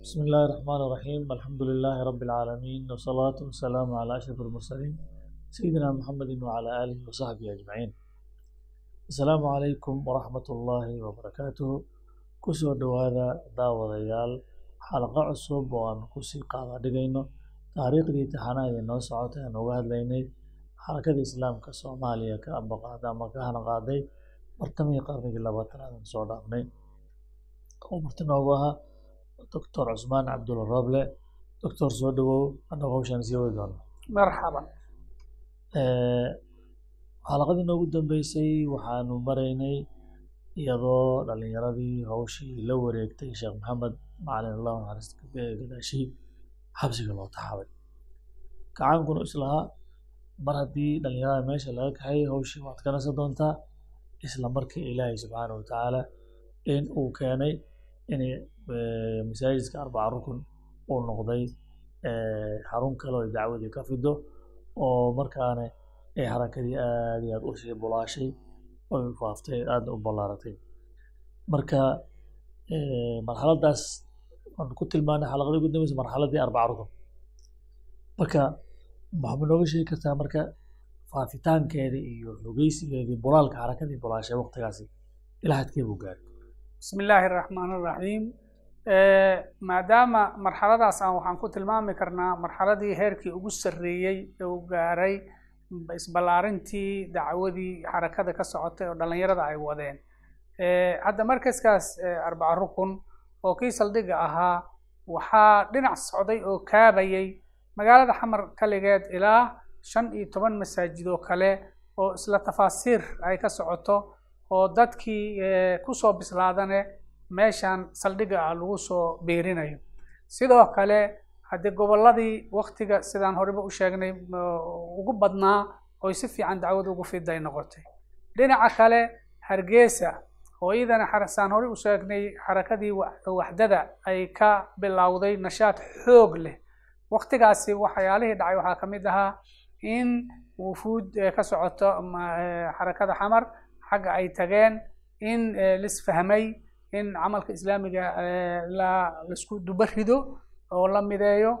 بسم الله الرحمن الرحيم الحمد لله رب العالمين والصلاة والسلام على أشرف المرسلين سيدنا محمد وعلى آله وصحبه أجمعين السلام عليكم ورحمة الله وبركاته كسو دوادا داوة ديال حلقة عصب وأن كسي قاعدة دقينو تاريخ دي تحانا ينو سعوتا نوغاد ليني حركة الإسلام كصوماليا كأبقى داما كهنا قادي مرتمي قرنك اللباتنا نسوع دافني ومرتنا doctor cusmaan cabdulla rooble doctor soo dhawow annagu hawshaan sii wadi doona marxaban xalaqadii eh, noogu dambeysay waxaanu maraynay iyadoo dhalinyaradii hawshii la wareegtay sheekh maxamed macalin allah naxariistagadaashii xabsiga loo taxabay gacaankuna islahaa mar haddii dhalinyarada meesha laga kaxay hawshii waad kanaysa doontaa isla markii ilaahay subxaana watacaala in uu keenay inay masaajidka arbaca rukun uu noqday xarun kale oo dacwadii ka fido oo markaana ay harakadii aad iyo aad u sii bulaashay oy faaftay aadna u ballaaratay. Marka marxaladdaas waanu ku tilmaanay xalaqadii ugu dambeysa marxaladii arbaca rukun marka maxaad nooga sheegi kartaa marka faafitaankeedii iyo xogeysigeedii bulaalka harakadii bulaashay waqtigaasi ilaa hadkee buu gaaray. Bismi illaahi araxmaan araxiim maadaama marxaladaas aan waxaan ku tilmaami karnaa marxaladii heerkii ugu sarreeyey ee uu gaaray isballaarintii dacwadii xarakada ka socotay oo dhallinyarada ay wadeen. Hadda markaskaas arbaca rukun oo kii saldhigga ahaa waxaa dhinac socday oo kaabayay magaalada xamar kaligeed ilaa shan iyo toban masaajid oo kale oo isla tafaasiir ay ka socoto oo dadkii ku soo bislaadane meeshan saldhigga ah lagu soo biirinayo. Sidoo kale haddii gobolladii waktiga sidaan horeba u sheegnay ugu badnaa oy si fiican dacwada ugu fiday noqotay. Dhinaca kale hargeysa oo iyadana saan hore u sheegnay xarakadii waxdada ay ka bilowday nashaad xoog leh. Waktigaasi waxyaalihii dhacay waxaa ka mid ahaa in wufuud ka socoto xarakada xamar xagga ay tageen in lisfahmay in camalka islaamiga la isku duba rido oo la mideeyo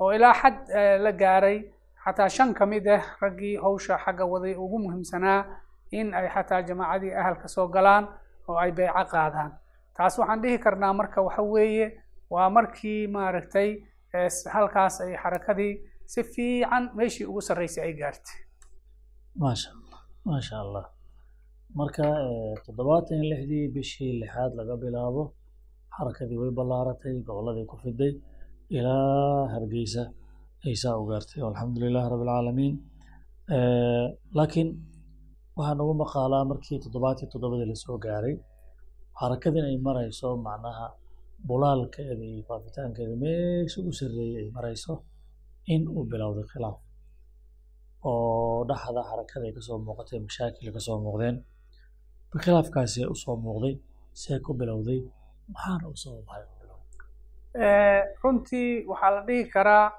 oo ilaa xad la gaaray. Xataa shan ka mid ah raggii hawsha xagga waday ugu muhiimsanaa in ay xataa jamaacadii ahalka soo galaan oo ay beyco qaadaan. Taas waxaan dhihi karnaa marka waxa weeye waa markii maaragtay halkaas ay xarakadii si fiican meeshii ugu sarreysay ay gaartay. Maasha allah maasha allah marka toddobaatan iyo lixdii bishii lixaad laga bilaabo xarakadii way ballaaratay gobolladii ku fiday ilaa hargeysa ay saa u gaartay. Alxamdu lilahi rabbi alcaalamiin laakiin waxaa nagu maqaalaa markii toddobaatiyo toddobadii la soo gaaray xarakadin ay marayso macnaha bulaalkeeda iyo faafitaankeeda meesha u sarreeyey ay marayso in uu bilowday khilaaf oo dhaxda xarakada ay ka soo muuqatay mashaakil ka soo muuqdeen khilaafkaasi u soo muuqday see ku bilowday maxaana u sababahay runtii waxaa la dhihi karaa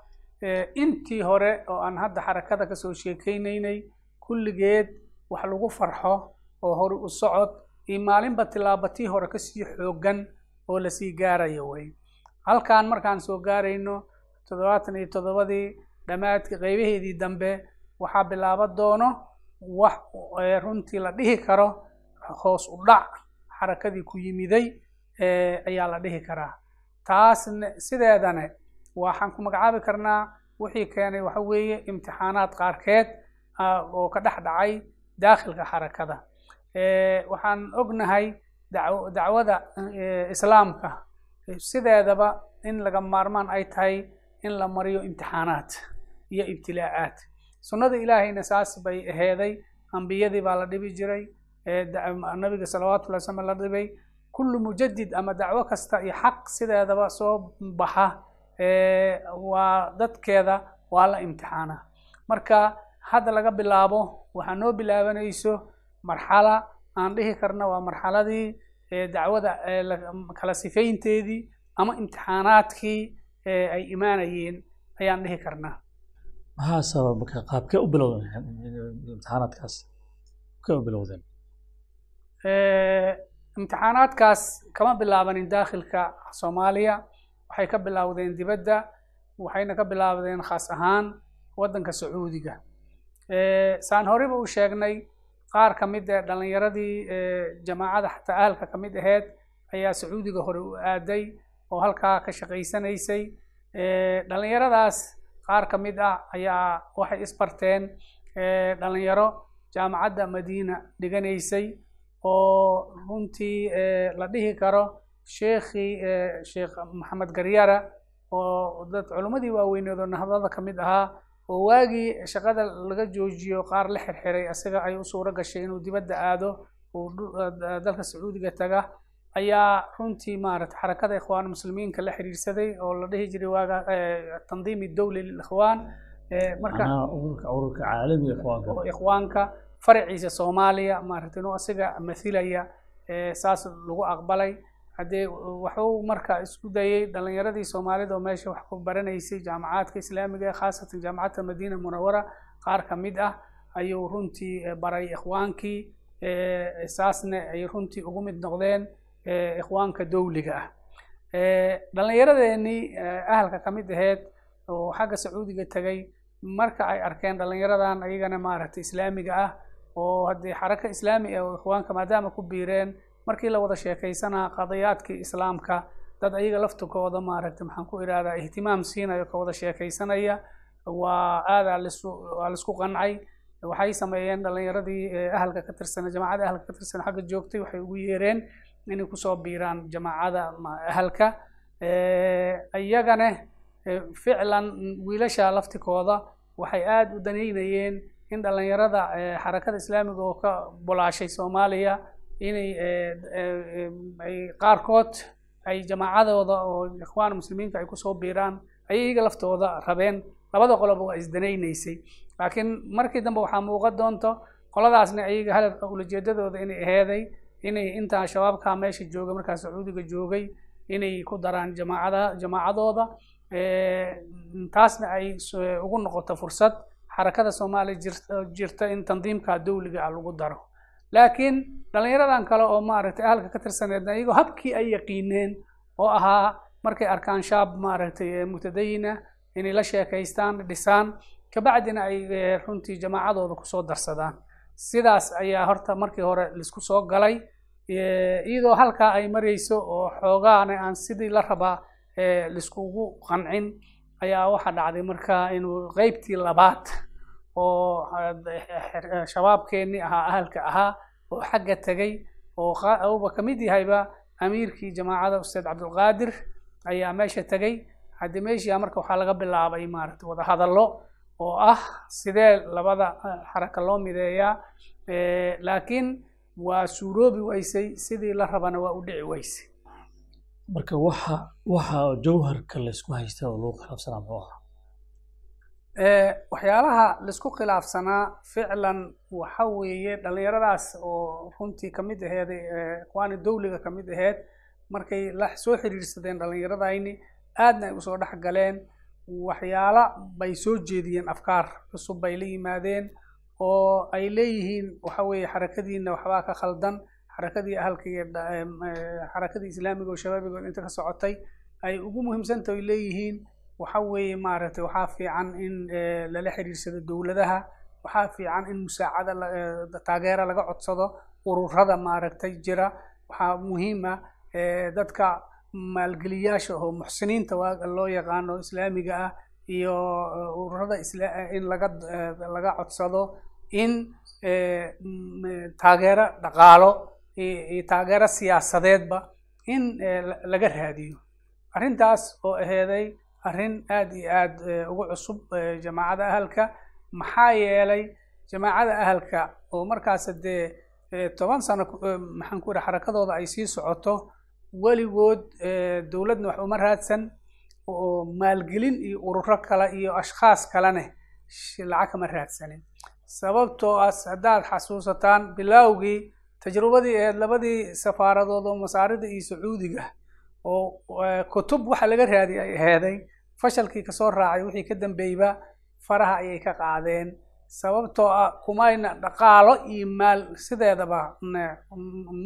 intii hore oo aan hadda xarakada ka soo sheekeynaynay kulligeed wax lagu farxo oo hore u socod iyo maalinba tilaabatii hore ka sii xoogan oo la sii gaarayo wey. Halkan markaan soo gaarayno toddobaatan iyo toddobadii dhammaadka qeybaheedii dambe waxaa bilaaba doono wax runtii la dhihi karo hoos u dhac xarakadii ku yimiday ayaa la dhihi karaa. Taasna sideedane waxaan ku magacaabi karnaa wixii keenay waxa weeye imtixaanaad qaarkeed oo ka dhex dhacay daakhilka xarakada. Waxaan ognahay dacwada islaamka sideedaba in laga maarmaan ay tahay in la mariyo imtixaanaad iyo ibtilaa'aad sunnada ilaahayna saas bay aheeday ambiyadii baa la dhibi jiray nabiga salawatullahi slam la dhibay kullu mujadid ama dacwo kasta iyo xaq sideedaba soo baxa waa dadkeeda waa la imtixaana. Marka hadda laga bilaabo waxaa noo bilaabanayso marxala aan dhihi karna waa marxaladii dacwada kala sifaynteedii ama imtixaanaadkii ay imaanayeen ayaan dhihi karnaa maxaa sabab marka qaabkee u bilowdeen imtixaanaadkaas kee u bilowdeen imtixaanaadkaas kama bilaabanin daakhilka soomaaliya. Waxay ka bilowdeen dibadda waxayna ka bilaabdeen khaas ahaan waddanka sacuudiga. Saan horeyba u sheegnay qaar ka mid ee dhallinyaradii jamaacada xataa ahalka ka mid aheyd ayaa sacuudiga hore u aaday oo halkaa ka shaqaysanaysay. Dhallinyaradaas qaar ka mid ah ayaa waxay isbarteen dhallinyaro jaamacadda madiina dhiganaysay oo runtii la dhihi karo sheekhii sheekh maxamed garyara oo dad culimmadii waaweyneed oo nahdada ka mid ahaa oo waagii shaqada laga joojiyo qaar la xirxiray isaga ay u suuro gashay inuu dibadda aado uu dalka sacuudiga taga ayaa runtii maarata xarakada ikhwaan muslimiinka la xiriirsaday oo la dhihi jiray waaga tandiimi dowli lilikhwaan marka ururka ikhwaanka. ikhwaanka faraciisa soomaaliya maarata inuu asiga mathilaya saas lagu aqbalay. Haddee wuxuu marka isku dayay dhallinyaradii soomaalida oo meesha wax ku baranaysay jaamacaadka islaamiga ee khaasatan jaamacadda madiina munawara qaar ka mid ah ayuu runtii baray ikhwaankii saasna ay runtii ugu mid noqdeen ikhwaanka dowliga ah. Dhallinyaradeenii ahalka ka mid aheyd oo xagga sacuudiga tegay marka ay arkeen dhallinyaradan ayagana maaragtay islaamiga ah oo haddii xarako islaami ah oo ikhwaanka maadaama ku biireen markii la wada sheekaysanaa qadayaadkii islaamka dad ayaga laftukooda maaragtay maxaan ku idhahdaa ihtimaam siinayo ka wada sheekaysanaya. Waa aadaa lisu waa la isku qancay. Waxay sameeyeen dhallinyaradii ahalka ka tirsan jamaacada ahalka ka tirsan xagga joogtay waxay ugu yeereen inay ku soo biiraan jamaacada ahalka. Iyagana ficlan wiilasha laftikooda waxay aada u danaynayeen in dhallinyarada xarakada islaamiga oo ka bulaashay soomaaliya inay ay qaarkood ay jamaacadooda oo ikhwaan muslimiinka ay ku soo biiraan ayay iyaga laftooda rabeen. Labada qoloba waa isdanaynaysay laakiin markii dambe waxaa muuqan doonto qoladaasna ayaga hadalka ulajeedadooda inay aheeday inay intaa shabaabka meesha jooga markaa sacuudiga joogay inay ku daraan jamaacada jamaacadooda taasna ay ugu noqoto fursad xarakada soomaaliya jirta in tandiimka dowliga ah lagu daro. Laakiin dhallinyaradan kale oo maaragtay ahalka ka tirsaneedna iyagoo habkii ay yaqiineen oo ahaa markay arkaan shaab maaragtay mutadayina inay la sheekaystaan dhisaan kabacdina ay runtii jamaacadooda ku soo darsadaan. Sidaas ayaa horta markii hore la isku soo galay iyadoo halkaa ay marayso oo xoogaana aan sidii la rabaa laiskugu qancin ayaa waxaa dhacday marka inuu qeybtii labaad oo shabaabkeennii ahaa ahalka ahaa oo xagga tegay oo uba ka mid yahayba amiirkii jamaacada ustaad cabdulqaadir ayaa meesha tegay haddii meeshii marka waxaa laga bilaabay maaragtay wada hadallo oo ah sidee labada xaraka loo mideeyaa laakiin waa suuroobi weysay sidii la rabana waa u dhici weysay marka waxa waxa jawharka laysku haysta oo lagu khilaafsanaa muxuu ahaa? Waxyaalaha la isku khilaafsanaa ficlan waxa weeye dhallinyaradaas oo runtii ka mid aheeday ikhwaani dowliga ka mid aheyd markay la soo xiriirsadeen dhallinyaradayni aadna ay u soo dhex galeen. Waxyaala bay soo jeediyeen afkaar cusub bay la yimaadeen oo ay leeyihiin waxa weeye xarakadiina waxbaa ka khaldan xarakadii ahalka iyo xarakadii islaamiga oo shabaabigood inta ka socotay ay ugu muhiimsanta ay leeyihiin waxa weeye maaragtay waxaa fiican in lala xiriirsado dowladaha waxaa fiican in musaacada taageera laga codsado ururada maaragtay jira. Waxaa muhiima dadka maalgeliyaasha oo muxsiniinta loo yaqaano islaamiga ah iyo ururada in laga laga codsado in taageero dhaqaalo iyo taageero siyaasadeedba in laga raadiyo. Arrintaas oo aheeday arrin aada iyo aada ugu cusub jamaacada ahalka maxaa yeelay jamaacada ahalka oo markaas dee toban sano maxaan ku ihi xarakadooda ay sii socoto weligood dowladna wax uma raadsan oo maalgelin iyo ururo kale iyo ashkhaas kalene lacag kama raadsanin. Sababtoo as haddaad xasuusataan bilowgii tajrubadii aheed labadii safaaradood oo masaarida iyo sacuudiga oo kutub waxa laga raadi ay aheeday fashalkii ka soo raacay wixii ka dambeeyba faraha ayay ka qaadeen. Sababtoo ah kumayna dhaqaalo iyo maal sideedaba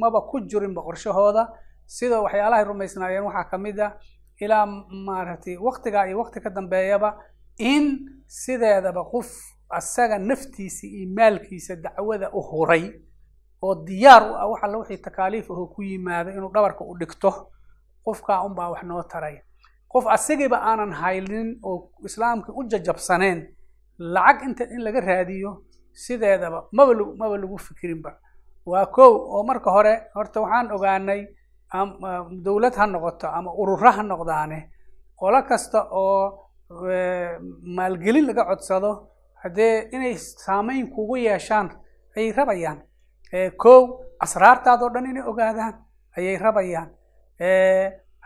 maba ku jirinba qorshahooda sida waxyaalahay rumaysnaayeen waxaa ka mid ah ilaa maaragtay waktigaa iyo wakti ka dambeeyaba in sideedaba qof asaga naftiisa iyo maalkiisa dacwada u huray oo diyaar u ah wax alla wixii takaaliif aho ku yimaada inuu dhabarka u dhigto qofkaa unbaa wax noo taray. Qof asagiiba aanan haynin oo islaamka u jajabsaneen lacag inta in laga raadiyo sideedaba maba maba lagu fikirinba. Waa kow oo marka hore horta waxaan ogaanay dowlad ha noqoto ama ururo ha noqdaane qolo kasta oo maalgelin laga codsado haddee inay saameyn kugu yeeshaan ayay rabayaan kow asraartaadoo dhan inay ogaadaan ayay rabayaan.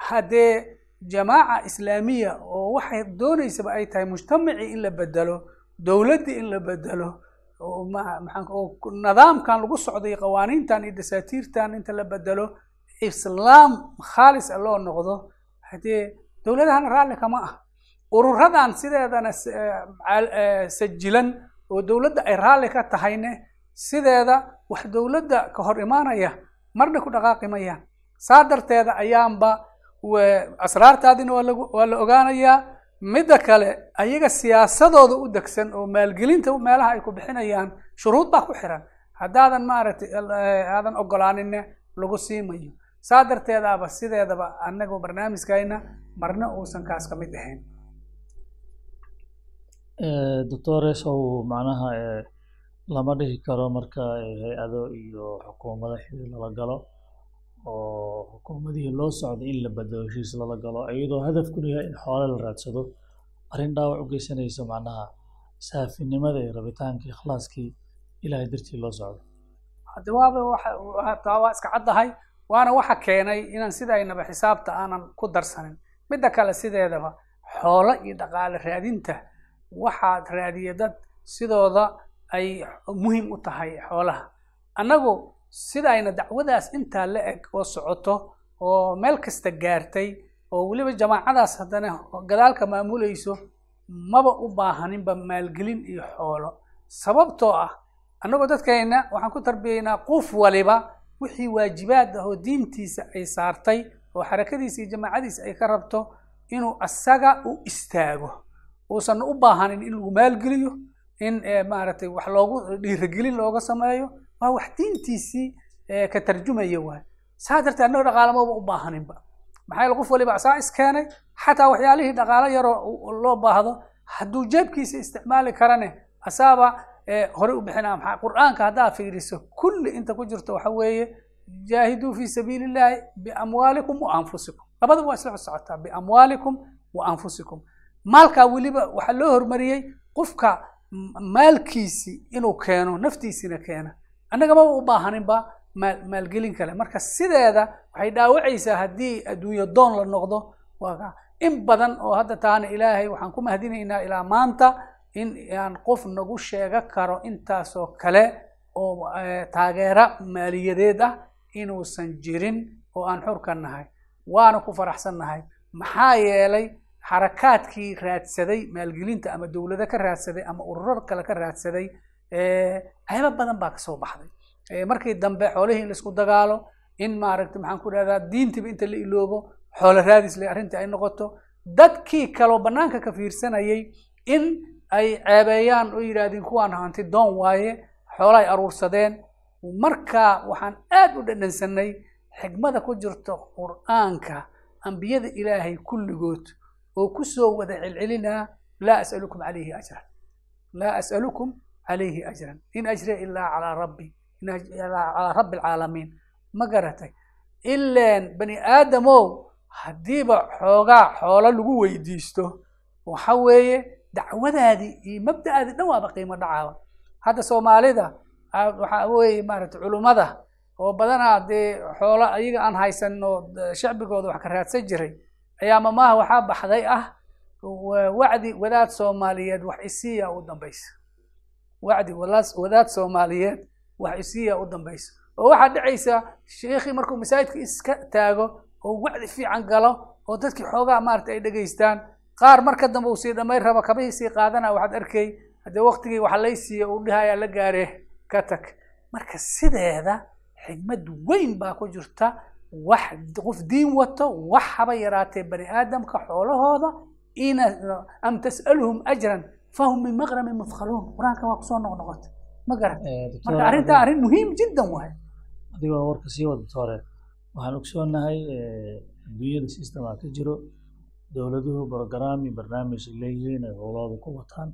Haddee jamaaca islaamiya oo waxay doonaysaba ay tahay mujtamacii in la bedelo dowladdii in la bedelo nidaamkan lagu socday qawaaniintan iyo dasaatiirtan inta la bedelo islaam khaalis a loo noqdo haddee dowladahana raalli kama ah. Ururadan sideedana sajilan oo dowladda ay raalli ka tahayne sideeda wax dowladda ka hor imaanaya marna ku dhaqaaqi mayaan saa darteeda ayaanba asraartaadina waa la ogaanayaa. Midda kale ayaga siyaasadooda u degsan oo maalgelinta meelaha ay ku bixinayaan shuruud baa ku xiran. Haddaadan maaragtay aadan ogolaaninne lagu siimayo saa darteedaaba sideedaba anagoo barnaamijkayna marna uusan kaas ka mid ahayn. Doctores ow macnaha lama dhihi karo marka hay'ado iyo xukuumado xili lala galo oo xukuumadihii loo socday in la bedelo heshiis lala galo iyadoo hadafkuna yahay in xoole la raadsado. Arrin dhaawac u geysanayso macnaha saafinimada iyo rabitaankii ikhlaaskii ilahay dartii loo socdo hadde waaba wataa waa iska caddahay waana waxa keenay inaan sidaynaba xisaabta aanan ku darsanin. Midda kale sideedaba xoolo iyo dhaqaale raadinta waxaad raadiya dad sidooda ay muhiim u tahay xoolaha. Annagu sidayna dacwadaas intaa la eg oo socoto oo meel kasta gaartay oo weliba jamaacadaas haddana gadaalka maamulayso maba u baahaninba maalgelin iyo xoolo. Sababtoo ah annagoo dadkayna waxaan ku tarbiyaynaa qof waliba wixii waajibaad ah oo diintiisa ay saartay oo xarakadiisa iyo jamaacadiisa ay ka rabto inuu asaga u istaago uusan u baahanin in lagu maalgeliyo in maaragtay wax loogu dhiirigelin looga sameeyo waa wax diintiisii ka tarjumaya waay. Saa darteed annago dhaqaalamaba u baahaninba maxaa yaele qof waliba asaa iskeenay xataa waxyaalihii dhaqaalo yaroo loo baahdo hadduu jeebkiisa isticmaali karane asaaba horey u bixinaa. Maxaa qur'aanka haddaa fiiriso kulli inta ku jirto waxa weeye jaahiduu fi sabiili illahi biamwaalikum wa anfusikum. Labadaba waa isla socotaa biamwaalikum wa anfusikum. Maalkaa weliba waxaa loo hormariyey qofka maalkiisi inuu keeno naftiisina keena. Annaga maba u baahaninba maal maalgelin kale. Marka sideeda waxay dhaawacaysaa haddii adduunyo doon la noqdo. Waa in badan oo hadda taana ilaahay waxaan ku mahadinaynaa ilaa maanta in aan qof nagu sheega karo intaasoo kale oo taageera maaliyadeed ah inuusan jirin oo aan xur ka nahay waana ku faraxsan nahay maxaa yeelay xarakaadkii raadsaday maalgelinta ama dowlado ka raadsaday ama ururo kale ka raadsaday qaybo badan baa ka soo baxday. Markii dambe xoolihii in la isku dagaalo in maaragta maxaan ku dhahdaa diintiiba inta la iloobo xoolo raadis le arrintii ay noqoto. Dadkii kaloo bannaanka ka fiirsanayay in ay ceebeeyaan oo yidhaahdeen kuwaan hanti doon waaye xoola ay aruursadeen. Marka waxaan aad u dhadhansanay xigmada ku jirto qur'aanka ambiyada ilaahay kulligood oo ku soo wada celcelinaa laa as'alukum calayhi ajran. Laa as'alukum calayhi ajran. In ajriya ilaa calaa rabbi calaa rabbi alcaalamiin ma garatay? Ileen bani aadamow haddiiba xoogaa xoolo lagu weydiisto waxa weeye dacwadaadii iyo mabda'aadii dhan waaba qiimo dhacaaba hadda soomaalida waxaa weeye maaragtay culummada oo badanaa dee xoolo ayaga aan haysano shacbigooda wax ka raadsan jiray ayaa mamaha waxaa baxday ah wacdi wadaad soomaaliyeed wax isiiya u dambaysa wacdi wadaad soomaaliyeed wax isiiya u dambaysa oo waxaa dhacaysa sheekhii markuu masaajidka iska taago oo wacdi fiican galo oo dadkii xoogaa maarata ay dhegaystaan qaar marka dambe uu sii dhammayn rabo kabihii sii qaadana waxaad arkay haddee waktigii wax lay siiya uu dhihayaa la gaare ka tag. Marka sideeda xigmad weyn baa ku jirta wax qof diin wato wax haba yaraatee bani aadamka xoolahooda ina am tas'aluhum ajran fahum min maqramin mufkhaluun qur'aanka waa ku soo noqnoqotay ma garan marka arrintaa arrin muhiim jiddan waay. Adigoo warka sii wada hore waxaan ogsoonahay adduunyada sistemaa ka jiro dowladuhu brograam iyo barnaamij ay leeyihiin ay howlahooda ku wataan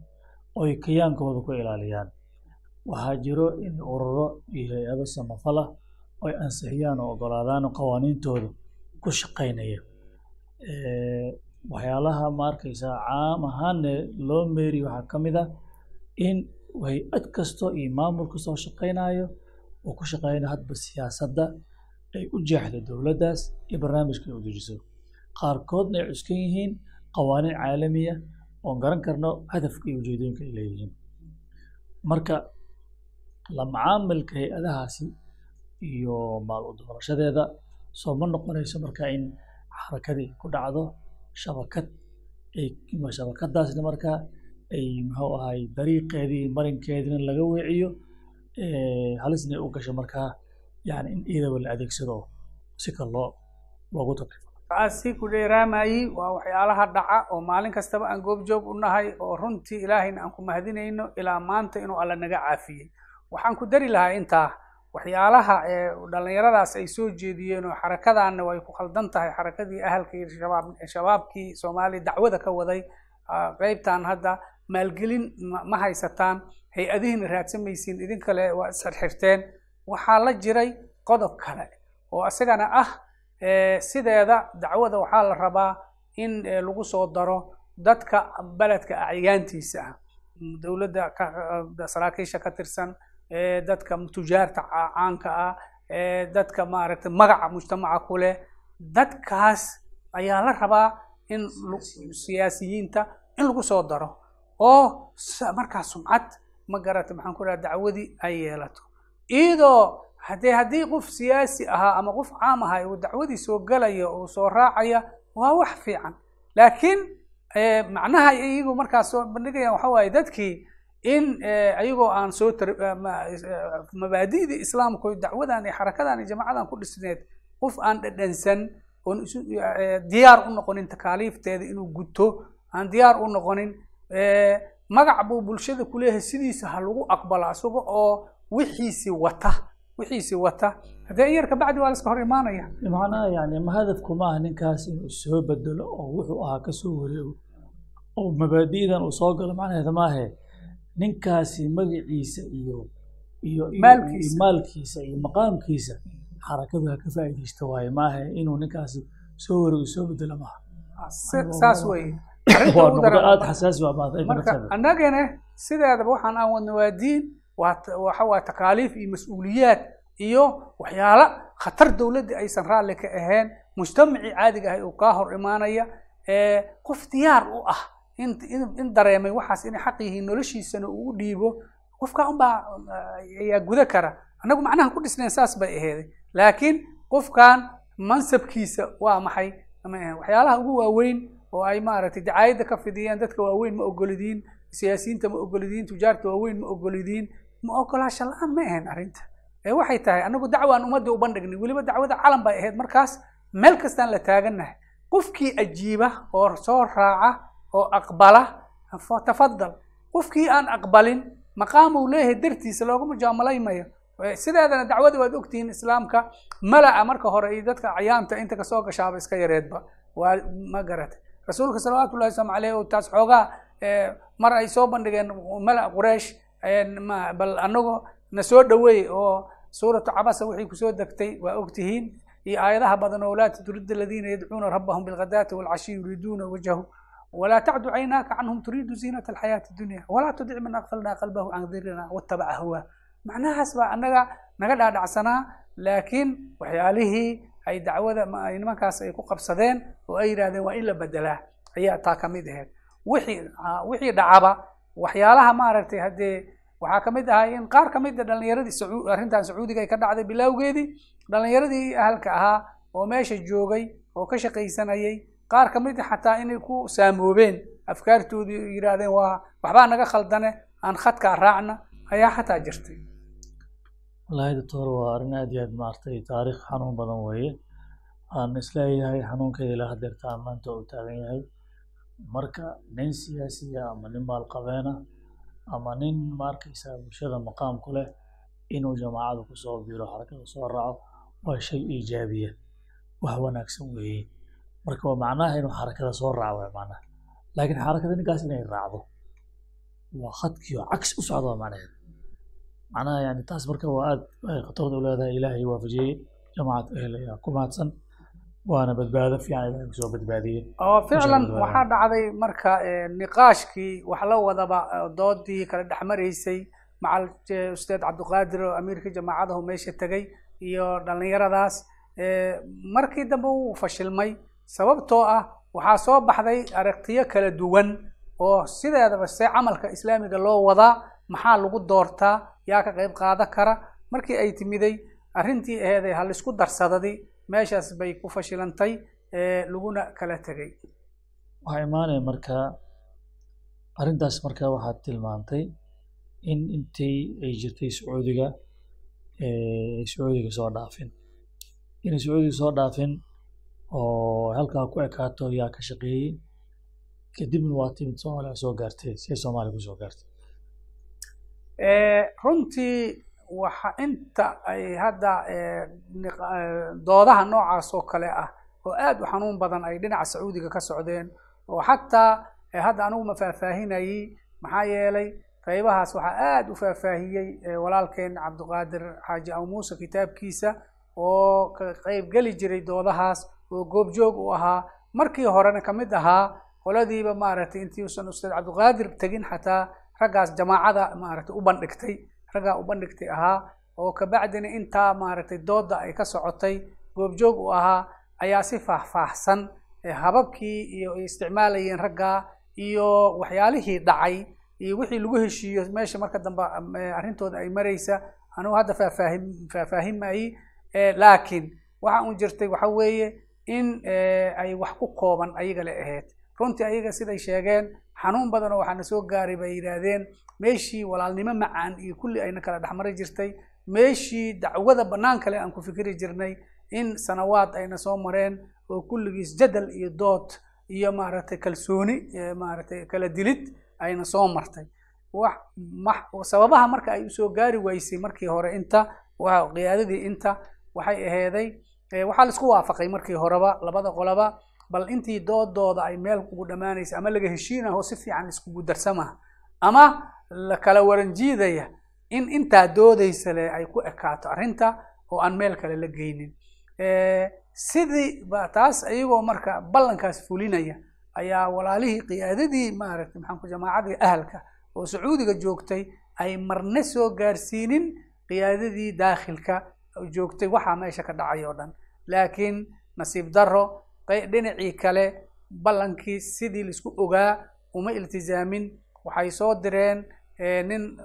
oy kiyaankooda ku ilaaliyaan. Waxaa jiro in ururo iyo hay'ado samafal ah oy ansixiyaan oo ogolaadaan qawaaniintooda ku shaqaynaya. Waxyaalaha ma caam ahaanne loo meeri waxaa ka mid ah in hay'ad kasto iyo maamul kastoo shaqaynayo oo ku shaqeynaya hadba siyaasadda ay u jeexdo dowladdaas iyo barnaamijka ay u dejiso. Qaarkoodna ay cuskan yihiin qawaaniin caalamiya oon garan karno hadafka iyo ujeedooyinka ay leeyihiin. Marka la macaamilka hay'adahaasi iyo maal u doorashadeeda. Soo ma noqonayso marka in xarakadii ku dhacdo shabakad shabakadaasna markaa ay muxuu ahay dariiqeedii marinkeedina laga weeciyo halisna u gasho markaa yani in iyadaba la adeegsado si loo loogu takrifo kaasi ku dheeraamayey waa waxyaalaha dhaca oo maalin kastaba aan goobjoog u nahay oo runtii ilaahayna aan ku mahadinayno ilaa maanta inuu alla naga caafiyey. Waxaan ku dari lahaa intaa waxyaalaha dhalinyaradaas ay soo jeediyeen oo xarakadaanna way ku khaldan tahay. Xarakadii ahalka iyo shabaab shabaabkii soomaaliya dacwada ka waday qeybtan hadda maalgelin ma haysataan hay'adihiina raadsamaysiin idin kale waa isxirxirteen waxaa la jiray qodob kale oo isagana ah sideeda dacwada waxaa la rabaa in lagu soo daro dadka beledka acyaantiisa ah. Dowladda saraakiisha ka tirsan dadka tujaarta caanka ah dadka maaragtay magaca mujtamaca ku leh dadkaas ayaa la rabaa in siyaasiyiinta in lagu soo daro. Oo markaa sumcad ma garata maxaan ku dhaha dacwadii ay yeelato. Iyadoo haddee haddii qof siyaasi ahaa ama qof caam ahaa uu dacwadii soo galaya oo soo raacaya waa wax fiican. Laakiin macnaha iyagu markaas soo bandhigayaan waxa waaye dadkii in ayagoo aan soo mabaadi'dii islaamku dacwadan iyo xarakadan iyo jamacadan ku dhisneed qof aan dhadhansan oon diyaar u noqonin takaaliifteeda inuu guto aan diyaar u noqonin magac buu bulshada kuleeyahay sidiisa ha lagu aqbalo isaga oo wixiisi wata wixiisi wata. Haddee in yar kabacdi waa la iska hor imaanaya? Macnaha yani ma hadafku ninkaas inuu soo bedelo oo wuxuu ahaa ka soo wareego oo mabaadi'dan uu soo galo macnaheeda maahe ninkaasi magaciisa iyo Maalkiisa. iyo maqaamkiisa xarakadu ha ka faa'iidaysta waaye maahe inuu ninkaasi soo wareego soo bedelo maaha. Annagana sideedaba waxaan aan wadna waa diin waa ta- waxa waa takaaliif iyo mas'uuliyaad iyo waxyaalo khatar dowladda aysan raalli ka ahayn mujtamacii caadiga ahay uu kaa hor imaanaya qof diyaar u ah in dareemay waxaas inay xaq yihiin noloshiisana uu dhiibo qofka unbaa ayaa guda kara. Annagu macnaha ku dhisnayn saas bay aheeday laakiin qofkan mansabkiisa waa maxay? Ahayn waxyaalaha ugu waaweyn oo ay maaragtay dacaayadda ka fidiyeen dadka waaweyn ma ogolidiin siyaasiyiinta ma ogolidiin tujaarta waaweyn ma ogolidiin ma ogolaasha la'aan ma ahayn arrinta. Waxay tahay anagu dacwaan ummadda u bandhignay weliba dacwada calan bay ahayd markaas meel kastaan la taagannahay qofkii ajiiba oo soo raaca oo aqbala fa- tafadal qofkii aan aqbalin maqaam uu leeyahay dartiisa looga mujaamaleymayo Eh, sideedana dacwada waad ogtihiin islaamka mala'a marka hore iyo dadka cayaanta inta ka soo gashaaba iska yareedba. Waa ma garatay rasuulka salawaatu llahi wasalaamu caleyh oo taas xoogaa mar ay soo bandhigeen mala quraysh bal anago na soo dhaweey oo suuratu cabasa wixii ku soo degtay waa ogtihiin. Iyo aayadaha badan oo laa turid aladiina yadcuuna rabbahum bilghadaati walcashi yuriiduuna wajhahu wlaa tacdu caynaaka canhum turiidu ziinat alxayaati dunya walaa tudic man aqfalnaa qalbahu can dirina watabaca hawaa macnahaas baa annaga naga dhaadhacsanaa laakiin waxyaalihii ay dacwada nimankaas ay ku qabsadeen oo ay yidhahdeen waa in la bedelaa ayaa taa ka mid aheyd wixii wixii dhacaba waxyaalaha maaragtay haddee waxaa ka mid ahaa in qaar ka mid a dhalinyaradii sau arrintan sacuudiga ay ka dhacday bilawgeedii dhalinyaradii ahalka ahaa oo meesha joogay oo ka shaqaysanayay qaar ka mid xataa inay ku saamoobeen afkaartoodii oo yidhaahdeen waa waxbaa naga khaldane aan khadkaa raacna ayaa xataa jirtay. Wallaahi doctor waa arrin aad iyo aad maaragtay taariikh xanuun badan weeye. Aan is leeyahay xanuunkeeda ilaa hadeertaa maanta uu taagan yahay. Marka nin siyaasiya ama nin maalqabeena ama nin maarkaysa bulshada maqaam ku leh inuu jamaacada ku soo biro xarakada soo raaco waa shay iijaabiya wax wanaagsan weeye marka macnaha inuu xarakada soo raaco waa macnaha. Laakiin xarakada ninkaas inay raacdo waa khadkii oo cagsi u socda waa macnaheeda macnaha yani taas marka waa aad ay khatarda u leedahay ilaahay waafajiyey jamaacad ehl ayaa ku mahadsan waana badbaado fiican ilahay ku soo badbaadiyey oo ficlan waxaa dhacday marka niqaashkii wax la wadaba doodii kala dhexmaraysay macal ustaad cabdiqaadir oo amiirka jamaacadahu meesha tegay iyo dhallinyaradaas markii dambe wuu fashilmay sababtoo ah waxaa soo baxday aragtiyo kala duwan oo sideedaba see camalka islaamiga loo wadaa maxaa lagu doortaa yaa ka qayb qaadan kara. Markii ay timiday arrintii aheeday ha la isku darsadadi meeshaas bay ku fashilantay laguna kala tegay. Waxaa imaanaya marka arrintaas marka waxaad tilmaantay in intii ay jirtay sacuudiga ay sacuudiga soo dhaafin. Inay sacuudiga soo dhaafin oo halkaa ku ekaato yaa ka shaqeeyey. Kadibna waa timid soomaaliya soo gaartay see soomaaliya ku soo gaartay. Eh, runtii waxa inta ay hadda eh, eh, doodaha noocaas oo kale ah oo aad u xanuun badan ay dhinaca sacuudiga ka socdeen oo xataa hadda anigu ma faahfaahinayey maxaa yeelay qaybahaas waxaa aad u faahfaahiyey walaalkeen cabdiqaadir xaaji aw muuse kitaabkiisa oo ka qaybgeli jiray doodahaas oo goobjoog u ahaa. Markii horena ka mid ahaa qoladiiba maaragtay intii uusan ustaad cabdiqaadir tegin xataa raggaas jamaacada maaragtay u bandhigtay raggaa u bandhigtay ahaa oo kabacdina intaa maaragtay dooda ay ka socotay goobjoog u ahaa ayaa si faahfaahsan eh, hababkii iyo ay isticmaalayeen raggaa iyo waxyaalihii dhacay iyo wixii lagu heshiiyo meesha marka dambe am- eh, arrintooda ay maraysa anugu hadda faahfaahin faahfaahimayey eh, laakiin waxa un jirtay waxa weeye in eh, ay wax ku kooban ayaga la ahayd runtii ayaga siday sheegeen xanuun badan oo waxaana soo gaaray bay yidhaahdeen meeshii walaalnimo macaan iyo kulli ayna kala dhexmari jirtay meeshii dacwada bannaan kale aan ku fikiri jirnay in sanawaad ayna soo mareen oo kulligiis jadal iyo dood iyo maaragtay kalsooni eh, maaragtay kala dilid ayna soo martay. Sababaha marka ay u soo gaari waysay markii hore inta qiyaadadii inta waxay aheeday waxaa la isku waafaqay markii horeba labada qolaba bal intii doodooda ay meel kugu dhammaanaysa ama laga heshiinaho si fiican iskugu darsama ama la kala waranjiidaya in intaa doodaysa le ay ku ekaato arrinta oo aan meel kale la geynin. Sidii ba taas iyagoo marka ballankaas fulinaya ayaa walaalihii qiyaadadii maaragtay maxaan ku jamaacadii ahalka oo sacuudiga joogtay ay marna soo gaarsiinin qiyaadadii daakhilka joogtay waxaa meesha ka dhacay oo dhan. Laakiin nasiib darro qey- dhinacii kale ballankii sidii la isku ogaa uma iltizaamin. Waxay soo direen eh, nin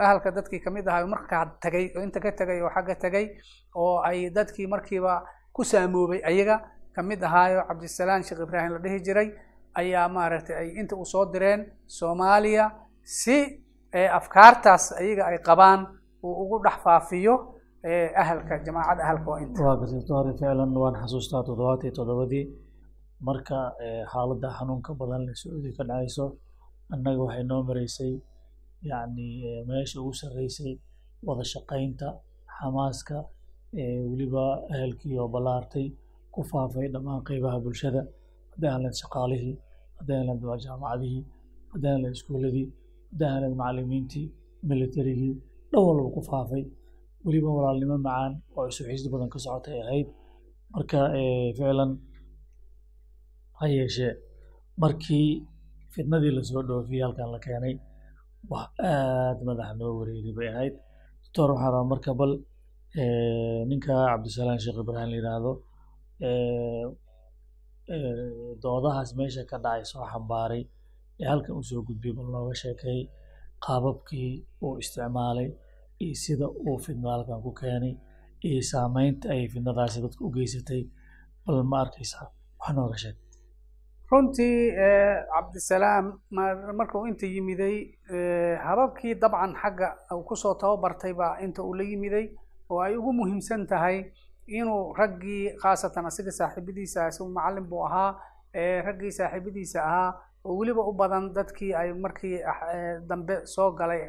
ahalka dadkii ka mid ahaa markaa tagay oo inta ka tagay oo xagga tagay oo ay dadkii markiiba ku saamoobay ayaga ka mid ahaayo cabdisalaan sheekh ibraahim la dhihi jiray ayaa maaragtay ay inta u soo direen soomaaliya si eh, afkaartaas ayaga ay qabaan uu ugu dhex faafiyo ahalka jamaacada ahalka oo inta. Waa gartay doctor ficlan waan xasuustaa toddobaad iyo toddobadii marka xaaladda xanuunka badan la sacuudi ka dhacayso annaga waxay noo maraysay yacni meesha ugu sarreysay wada shaqaynta xamaaska weliba ehelkii oo ballaartay ku faafay dhammaan qeybaha bulshada. Hadday lahayd shaqaalihii hadday lahayd jaamacadihii hadday lahayd iskuuladii hadday lahayd macallimiintii militarigii dhan walba ku faafay weliba walaalnimo macaan oo isu xiisd badan ka socotay ahayd marka ficlan ha yeeshee markii fitnadii la soo dhoofiyey halkan la keenay wax aad madaxa noo wareegay bay ahayd. Doctor waxaa rabaa marka bal ninka cabdisalaan sheekh ibraahim la yidhaahdo doodahaas meesha ka dhacay soo xambaaray ee halkan u soo gudbiyey bal nooga sheekay. Qaababkii uu isticmaalay iyo sida uu fidna halkan ku keenay iyo saameynta ay fidnadaasi dadka u geysatay. Bal ma arkaysaa wax nooga sheeg. Runtii cabdisalaam ma- marka uu inta yimiday hababkii dabcan xagga uu ku soo tababartay baa inta uu la yimiday oo ay ugu muhiimsan tahay inuu raggii khaasatan asiga saaxiibadiisa isagu macallin buu ahaa raggii saaxiibadiisa ahaa oo weliba u badan dadkii ay markii dambe soo galay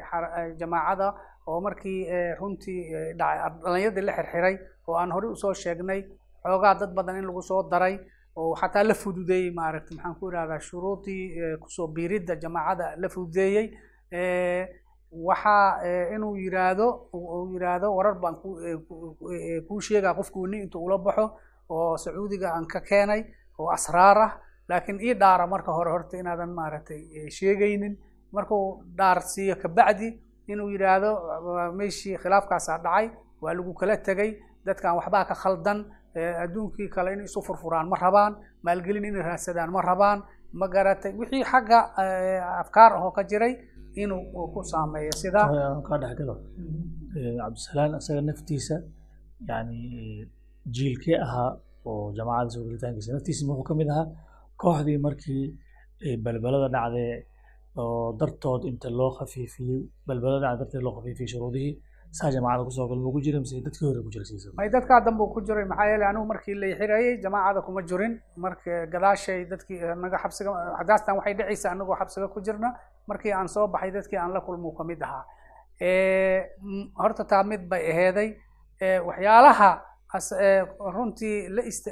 jamaacada oo markii runtii dhalinyaradii la xirxiray oo aan horey u soo sheegnay xoogaa dad badan in lagu soo daray oo xataa la fududeeyey maaragta maxaan ku irahdaa shuruudii ku soo biiridda jamaacada la fududeeyey. Waxaa inuu yiraahdo yiraahdo warar baan kuu sheegaa qofku wani intuu ula baxo oo sacuudiga aan ka keenay oo asraar ah. Laakiin ii dhaara marka hore horta inaadan maaragtay sheegaynin. Markuu dhaar siiyo kabacdi inuu yidhaahdo meeshii khilaafkaasaa dhacay waa lagu kala tegay dadkan waxbaa ka khaldan adduunkii kale in isu furfuraan ma rabaan maalgelin inay raadsadaan ma rabaan ma garatay. Wixii xagga afkaar ahoo ka jiray inuu ku saameeyo sidaa kaa dhexgalo cabdisalaan isaga naftiisa yani jiilkee ahaa oo jamaacada soo naftiisa wuxuu ka mid ahaa? Kooxdii markii balbalada dhacdee oo dartood inta loo khafiifiyey balbalada darteed loo khafiifiyey shuruudihii saa jamaacada ku soo gal ku jira mise dadkii hore ku jira siisa may dadkaa danbuu ku jiray maxaa yeelay anigu markii la xirayey jamaacada kuma jirin marka gadaashay dadkii naga xabsiga hadaastan waxay dhacaysa anagoo xabsiga ku jirna. Markii aan soo baxay dadkii aan la kulmuu ka mid ahaa. Horta taa mid bay aheeday. Waxyaalaha runtii la ist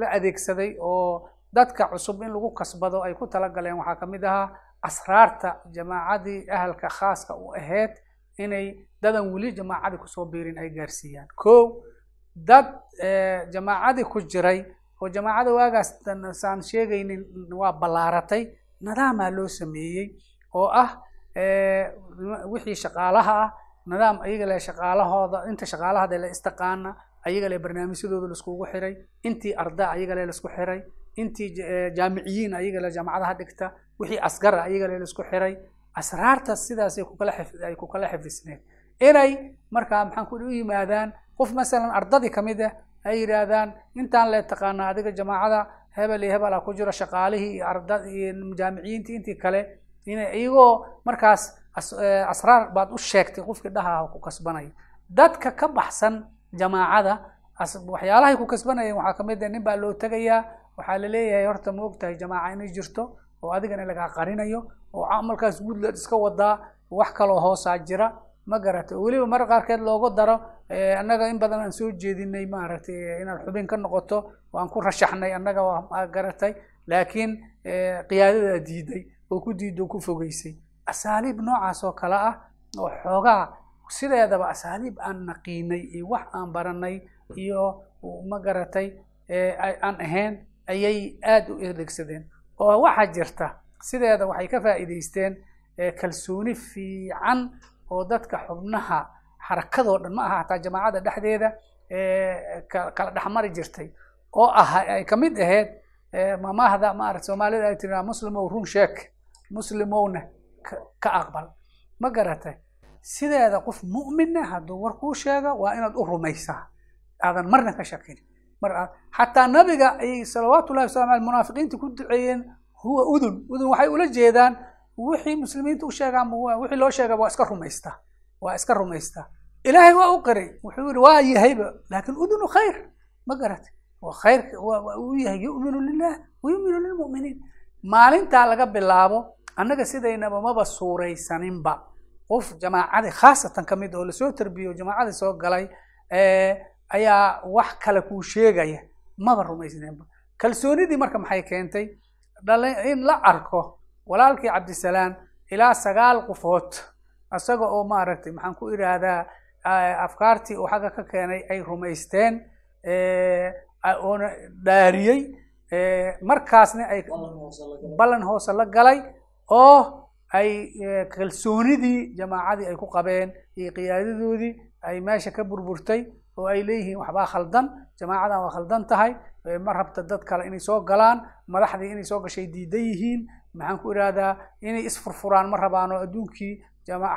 la adeegsaday oo dadka cusub in lagu kasbado ay ku talagaleen waxaa ka mid ahaa asraarta jamaacadii ahalka khaaska u aheyd inay dadan weli jamaacadii ku soo biirin ay gaarsiiyaan. Ko dad jamaacadii ku jiray oo jamaacada waagaas saan sheegaynin waa ballaaratay nadaamaa loo sameeyey oo ah wixii shaqaalaha ah nidaam ayaga le shaqaalahooda inta shaqaalahada la istaqaana ayaga le barnaamijyadooda laiskugu xiray intii arda ayaga le la isku xiray intii jaamiciyiin ayaga le jaamacadaha dhigta wixii asgara ayaga le la isku xiray asraarta sidaasay kukala ay ku kala xifisneed inay markaa maxaan ku u yimaadaan qof masalan ardadii ka mid ah ay yidhaahdaan intaan le taqaana adiga jamaacada hebel iyo hebel a ku jiro shaqaalihii iyo arda iyo jaamiciyiintii intii kale ina iyagoo markaas asraar baad u sheegtay qofkii dhaha ku kasbanaya. Dadka ka baxsan jamaacada waxyaalahay ku kasbanayeen waxaa ka mid ah nin baa loo tegayaa waxaa la leeyahay horta ma ogtahay jamaaca inay jirto oo adigana lagaa qarinayo oo camalkaas guudleed iska wadaa wax kaloo hoosaa jira. Ma garatay oo weliba mar qaarkeed loogu daro annaga in badan aan soo jeedinay maaragtay inaad xubin ka noqoto waan ku rashaxnay annaga waa garatay. Laakiin qiyaadadaa diiday oo ku diido ku fogeysay. Asaaliib noocaas oo kale ah oo xoogaa sideedaba asaaliib aan naqiinay iyo wax aan baranay iyo ma garatay aan ahayn ayay aada u adeegsadeen oo waxaa jirta sideeda waxay ka faa'iidaysteen kalsooni fiican oo dadka xubnaha xarakadoo dhan ma aha hataa jamaacada dhexdeeda kala dhexmari jirtay. Oo ah ay ka mid ahayd mamahda maarata soomaalida ay tiraa muslimow run sheek muslimowna ka aqbal. Ma garatay. Sideeda qof mu'mina hadduu war kuu sheega waa inaad u rumaysaa. Aadan marna ka shakin mar aad xataa nabiga ay salawaatullahi wasalam ale munaafiqiinta ku duceeyeen huwa udun. Udun waxay ula jeedaan wixii muslimiinta u sheegaan wixii loo sheega waa iska rumaystaa waa iska rumaystaa ilaahay waa u qiray wuxuu yihi waa yahayba laakin udunu khayr. Ma garatay waa khayr uu yahay yu'minu lilah wa yu'minu lilmu'miniin. Maalintaa laga bilaabo annaga sidaynaba maba suuraysaninba. Qof jamaacadii khaasatan ka mid oo la soo tarbiyo jamaacadii soo galay ayaa wax kale kuu sheegaya. Maba rumaysneenba kalsoonidii marka maxay keentay? In la arko walaalkii cabdisalaan ilaa sagaal qofood isaga oo maaragtay maxaan ku idhaahdaa afkaartii uu xagga ka keenay ay rumaysteen oona dhaariyey markaasna ay ballan hoose la galay oo ay kalsoonidii jamaacadii ay ku qabeen iyo qiyaadadoodii ay meesha ka burburtay oo ay leeyihiin waxbaa khaldan jamaacadan waa khaldan tahay ma rabta dad kale inay soo galaan madaxdii inay soo gashay diidan yihiin maxaan ku idhaahdaa inay isfurfuraan ma rabaan oo adduunkii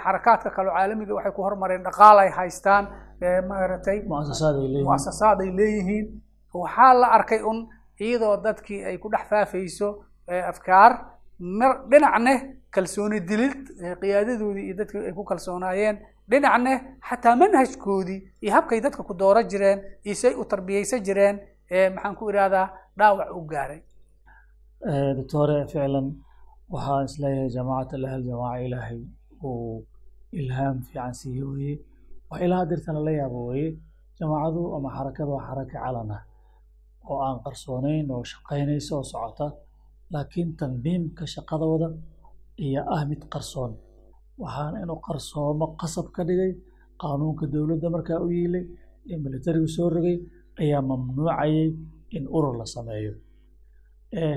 xarakaadka kaleo caalamiga waxay ku hormareen dhaqaal ay haystaan maaragtay muasasaad ay leeyihiin. waxaa la arkay un iyadoo dadkii ay ku dhex faafayso afkaar dhinacne kalsooni dilid qiyaadadoodii iyo dadkii ay ku kalsoonaayeen dhinacne xataa manhajkoodii iyo habkay dadka ku dooro jireen iyo say u tarbiyeysan jireen maxaan ku ihahdaa dhaawac u gaaray. Doctore ficlan waxaan is leeyahay jamaacad alahal jamaaca ilaahay uu ilhaam fiican siiye weye. Wax ilaa dirtana la yaabo weye. Jamaacadu ama xarakada waa xaraka calan ah oo aan qarsoonayn oo shaqaynaysa oo socota laakiin tandiimka shaqadooda iyo ah mid qarsoon. Waxaana inuu qarsoomo qasab ka dhigay qaanuunka dowladda markaa u yiilay ee militarigu soo rogay ayaa mamnuucayay in urur la sameeyo.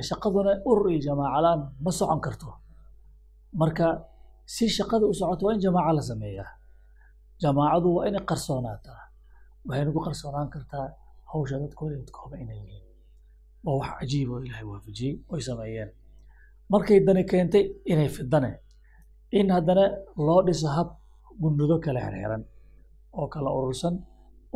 Shaqaduna urur iyo jamaacalaan ma socon karto. Marka si shaqada u socoto waa in jamaaca la sameeyaa. Jamaacadu waa inay qarsoonaataa. Waxayna ku qarsoonaan kartaa hawsha dadkooda dadkooba inay yihiin waa wax cajiib oo ilaahay waafajiyey oy sameeyeen. Markay dani keentay inay fidane in haddana loo dhiso hab gundudo kala xirxiran oo kala urursan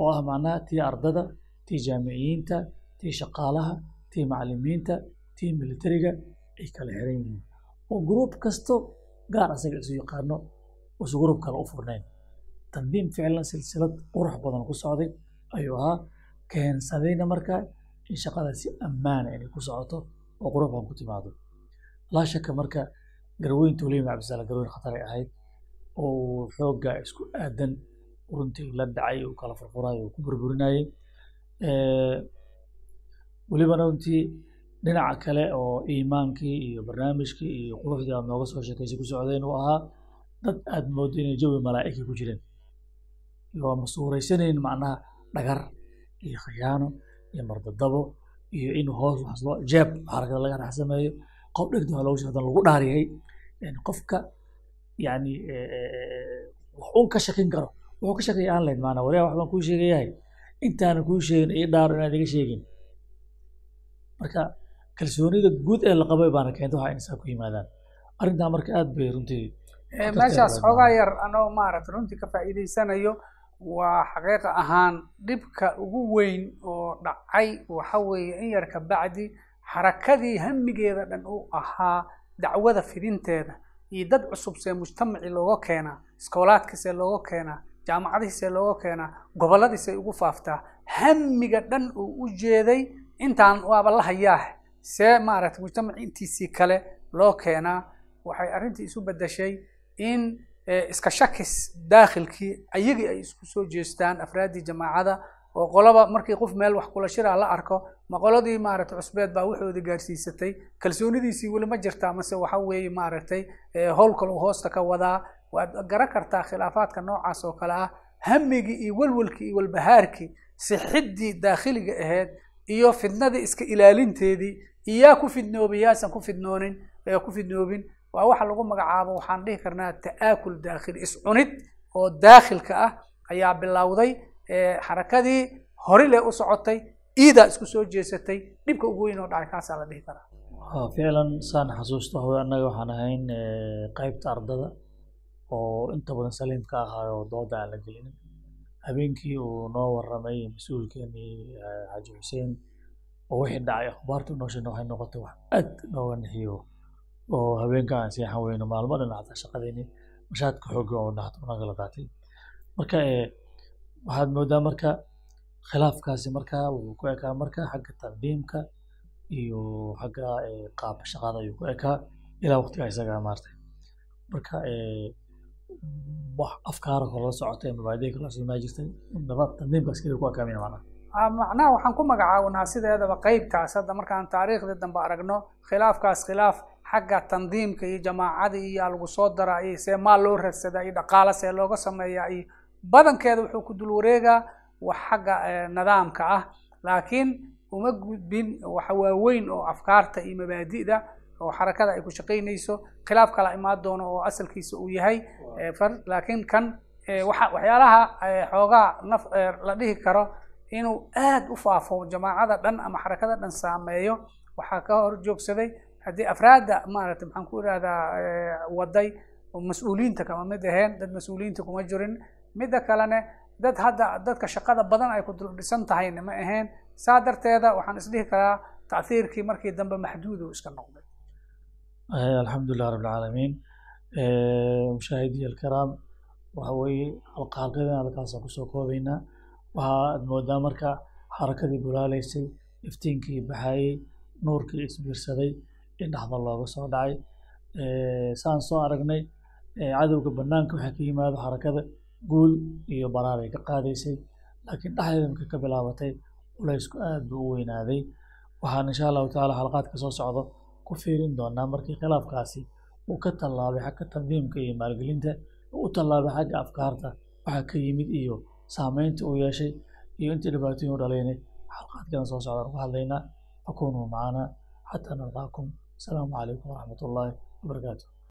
oo ah macnaha tii ardada tii jaamiciyiinta tii shaqaalaha tii macalimiinta tii militariga ay kala xiran yihiin. Oo gruub kasto gaar asaga isu yaqaano isu gruub kale u furnayn. Tandiim ficlan silsilad qurux badan ku socday ayuu ahaa. Keensadayna markaa in shaqada si ammaana inay ku socoto oo qurux badan ku timaado. Laa shaka marka garweynta waliima cabdisalaam garweyn khatar ay ahayd oo xoogga isku aadan runtii la dhacay uu kala furfurayo uu ku burburinayay welibana runtii dhinaca kale oo iimaankii iyo barnaamijkii iyo quruxdii aad nooga soo sheekaysay ku socdeen uu ahaa dad aad moodo inay jawi malaa'ika ku jireen. Waa masuuraysanayn macnaha dhagar iyo khiyaano iyo mardadabo iyo in hoos loo jeeb xarakada laga dhex sameeyo qof dhegta waa loogu shaqdan lagu dhaariyay. Qofka yani wax uun ka shakin karo wuxuu ka shakaya aan lahayd maanaa wariyaa wax baan kuu sheegayahay. Intaana kuu sheegin ii dhaaro inaad iga sheegin. Marka kalsoonida guud ee la qabay baana keenta waxa insaa ku yimaadaan. Arrintaa marka aad bay runtii meeshaas xoogaa yar anoo maaragta runtii ka faa'iidaysanayo waa xaqiiqa ahaan dhibka ugu weyn oo dhacay waxa weeye in yar ka bacdi xarakadii hamigeeda dhan u ahaa dacwada fidinteeda. Iyo dad cusub see mujtamacii looga keenaa iskoolaadkiisee looga keenaa jaamacadihiisee looga keenaa gobolladiisay ugu faaftaa hamiga dhan uu u jeeday intaan waaba la hayaah see maaragtay mujtamaci intiisii kale loo keenaa. Waxay arrintii isu beddeshay in iska shakis daakhilkii ayagii ay isku soo jeestaan afraaddii jamaacada oo qolaba markii qof meel wax kula shiraa la arko ma qoladii maaragtay cusbeed baa waxoodii gaarsiisatay kalsoonidiisii weli ma jirtaa mase waxa weeye maaragtay howl kaluu hoosta ka wadaa. Waad garan kartaa khilaafaadka noocaas oo kale ah hamigii iyo welwelkii iyo walbahaarkii sixiddii daakhiliga ahayd iyo fidnadii iska ilaalinteedii iyaa ku fidnoobay yaasan ku fidnoonin ku fidnoobin waa waxa lagu magacaabo waxaan dhihi karnaa ta'aakul daakhili iscunid oo daakhilka ah ayaa bilowday xarakadii horile u socotay iidaa isku soo jeesatay dhibka ugu weyn oo dhacay kaasaa la dhihi karaa. Ficlan saan xasuusto hore annaga waxaan ahayn qaybta ardada oo inta badan saliimka ahaayo dooda aan la gelinin habeenkii uu noo warramay mas'uulkeenii xaaji xuseen oo wixii dhacay akhbaarta nooshan waxay noqotay wax aad nooga nixiyo oo habeenka aan seexan weyno maalmo dhan hataa shaqadeeni mashaadka xoogga oo nagala qaatay. Marka waxaad moodaa marka khilaafkaasi marka wuxuu ku ekaa marka xagga tandiimka iyo xagga qaab shaqada ayuu ku ekaa ilaa waqtiga isaga maartay. Marka wax afkaara kale la socotay mabaadii kala sugnaa jirtay nabad tandiimkaas keliya ku ekaa mina macnaha macnaha waxaan ku magacaabnaa sideedaba qeybtaas hadda markaan taariikhdii dambe aragno khilaafkaas khilaaf xagga tandiimka iyo jamaacada iyo lagu soo daraa iyo see maal loo radsadaa iyo dhaqaala see looga sameeyaa iyo badankeeda wuxuu ku dul wax xagga nidaamka ah. Laakiin uma gudbin waxa waaweyn oo afkaarta iyo mabaadi'da oo xarakada ay ku shaqaynayso. Khilaaf kala imaan doono oo asalkiisa uu yahay laakiin kan waxyaalaha xoogaa naf la dhihi karo inuu aad u faafo jamaacada dhan ama xarakada dhan saameeyo waxaa ka hor joogsaday haddii afraadda maaragtay maxaan ku ihahdaa waday mas'uuliyiinta kama mid aheen dad mas'uuliyiinta kuma jirin. Midda kalene dad hadda dadka shaqada badan ay ku dul dhisan tahayna ma ahayn saa darteeda waxaan isdhihi karaa tachiirkii markii dambe maxduud uu iska noqday. Alxamdulilah rab alcaalamiin mushaahidiya alkiraam waxa weeye halqa halqadan halkaasaan ku soo koobaynaa. Waxaad moodaa marka xarakadii bulaaleysay iftiinkii baxayey nuurkii isbiirsaday in dhexda looga soo dhacay. Saan soo aragnay cadowga banaanka waxaa ka yimaado xarakada guul iyo baraaray ka qaadaysay laakiin dhexdeeda markay ka bilaabatay culaysku aad buu u weynaaday. Waxaan insha allahu tacaala xalaqaadka soo socdo ku fiirin doonaa markii khilaafkaasi uu ka tallaabay xagga tandiimka iyo maalgelinta u tallaabay xagga afkaarta. Waxaa ka yimid iyo saameynta uu yeeshay iyo intii dhibaatooyin u dhalaynay xalaqaadkana soo socdaan uga hadlaynaa fakunuu macana xataa nalqaakum asalaamu calaykum waraxmat ullaahi wabarakaatu